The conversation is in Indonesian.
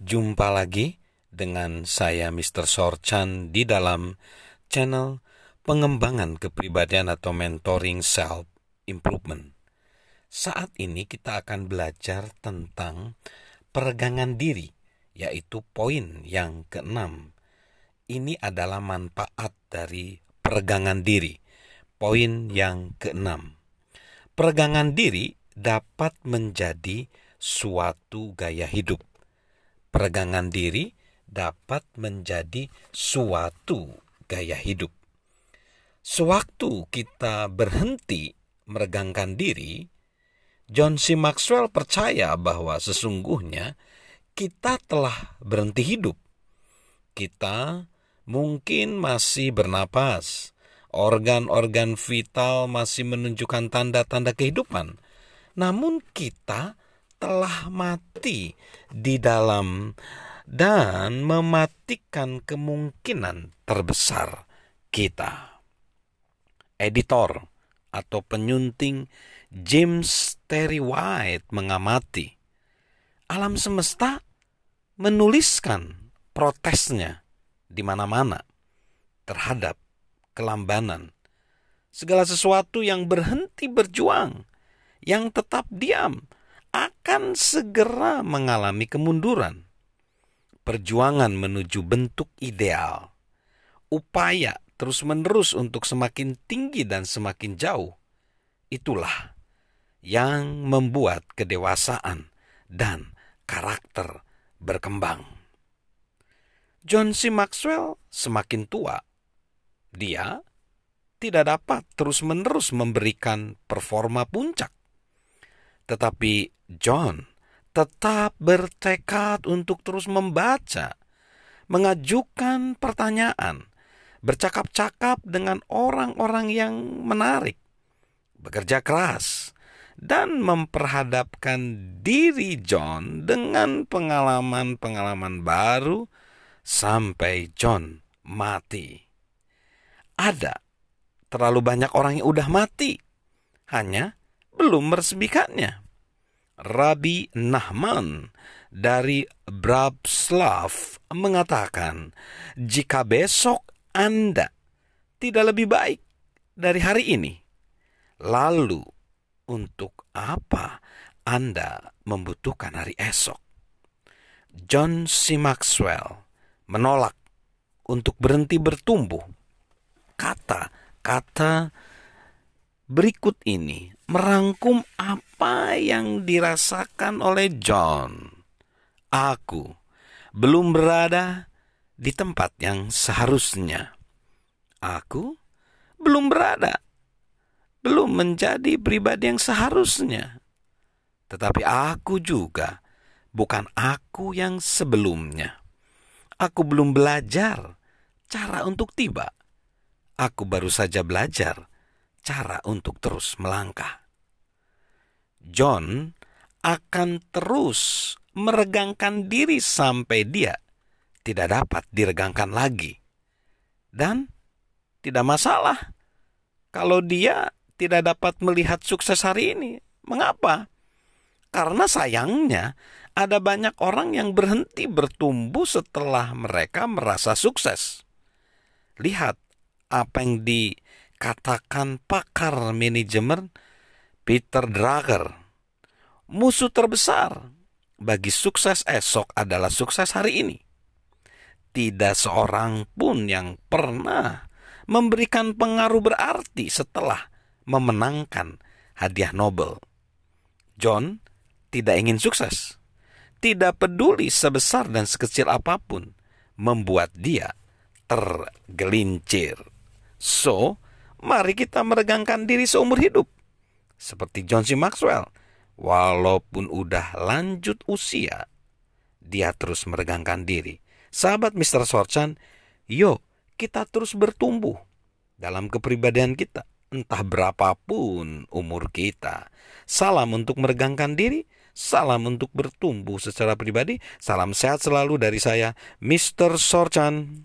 Jumpa lagi dengan saya Mr. Sorchan di dalam channel pengembangan kepribadian atau mentoring self improvement. Saat ini kita akan belajar tentang peregangan diri, yaitu poin yang keenam. Ini adalah manfaat dari peregangan diri. Poin yang keenam. Peregangan diri dapat menjadi suatu gaya hidup peregangan diri dapat menjadi suatu gaya hidup. Sewaktu kita berhenti meregangkan diri, John C. Maxwell percaya bahwa sesungguhnya kita telah berhenti hidup. Kita mungkin masih bernapas, organ-organ vital masih menunjukkan tanda-tanda kehidupan, namun kita telah mati di dalam dan mematikan kemungkinan terbesar kita. Editor atau penyunting James Terry White mengamati alam semesta menuliskan protesnya di mana-mana terhadap kelambanan. Segala sesuatu yang berhenti berjuang, yang tetap diam, akan segera mengalami kemunduran. Perjuangan menuju bentuk ideal, upaya terus-menerus untuk semakin tinggi dan semakin jauh, itulah yang membuat kedewasaan dan karakter berkembang. John C. Maxwell semakin tua. Dia tidak dapat terus-menerus memberikan performa puncak. Tetapi John tetap bertekad untuk terus membaca, mengajukan pertanyaan, bercakap-cakap dengan orang-orang yang menarik, bekerja keras, dan memperhadapkan diri John dengan pengalaman-pengalaman baru sampai John mati. Ada terlalu banyak orang yang udah mati, hanya belum meresmikannya. Rabi Nahman dari Brabslav mengatakan, jika besok Anda tidak lebih baik dari hari ini, lalu untuk apa Anda membutuhkan hari esok? John C. Maxwell menolak untuk berhenti bertumbuh. Kata-kata berikut ini merangkum apa yang dirasakan oleh John. Aku belum berada di tempat yang seharusnya. Aku belum berada, belum menjadi pribadi yang seharusnya. Tetapi aku juga bukan aku yang sebelumnya. Aku belum belajar cara untuk tiba. Aku baru saja belajar cara untuk terus melangkah. John akan terus meregangkan diri sampai dia tidak dapat diregangkan lagi. Dan tidak masalah kalau dia tidak dapat melihat sukses hari ini. Mengapa? Karena sayangnya ada banyak orang yang berhenti bertumbuh setelah mereka merasa sukses. Lihat apa yang di katakan pakar manajemen Peter Drucker. Musuh terbesar bagi sukses esok adalah sukses hari ini. Tidak seorang pun yang pernah memberikan pengaruh berarti setelah memenangkan hadiah Nobel. John tidak ingin sukses. Tidak peduli sebesar dan sekecil apa pun membuat dia tergelincir. So, mari kita meregangkan diri seumur hidup. Seperti John C. Maxwell, walaupun udah lanjut usia, dia terus meregangkan diri. Sahabat Mr. Sorchan, yuk kita terus bertumbuh dalam kepribadian kita, entah berapapun umur kita. Salam untuk meregangkan diri, salam untuk bertumbuh secara pribadi, salam sehat selalu dari saya, Mr. Sorchan.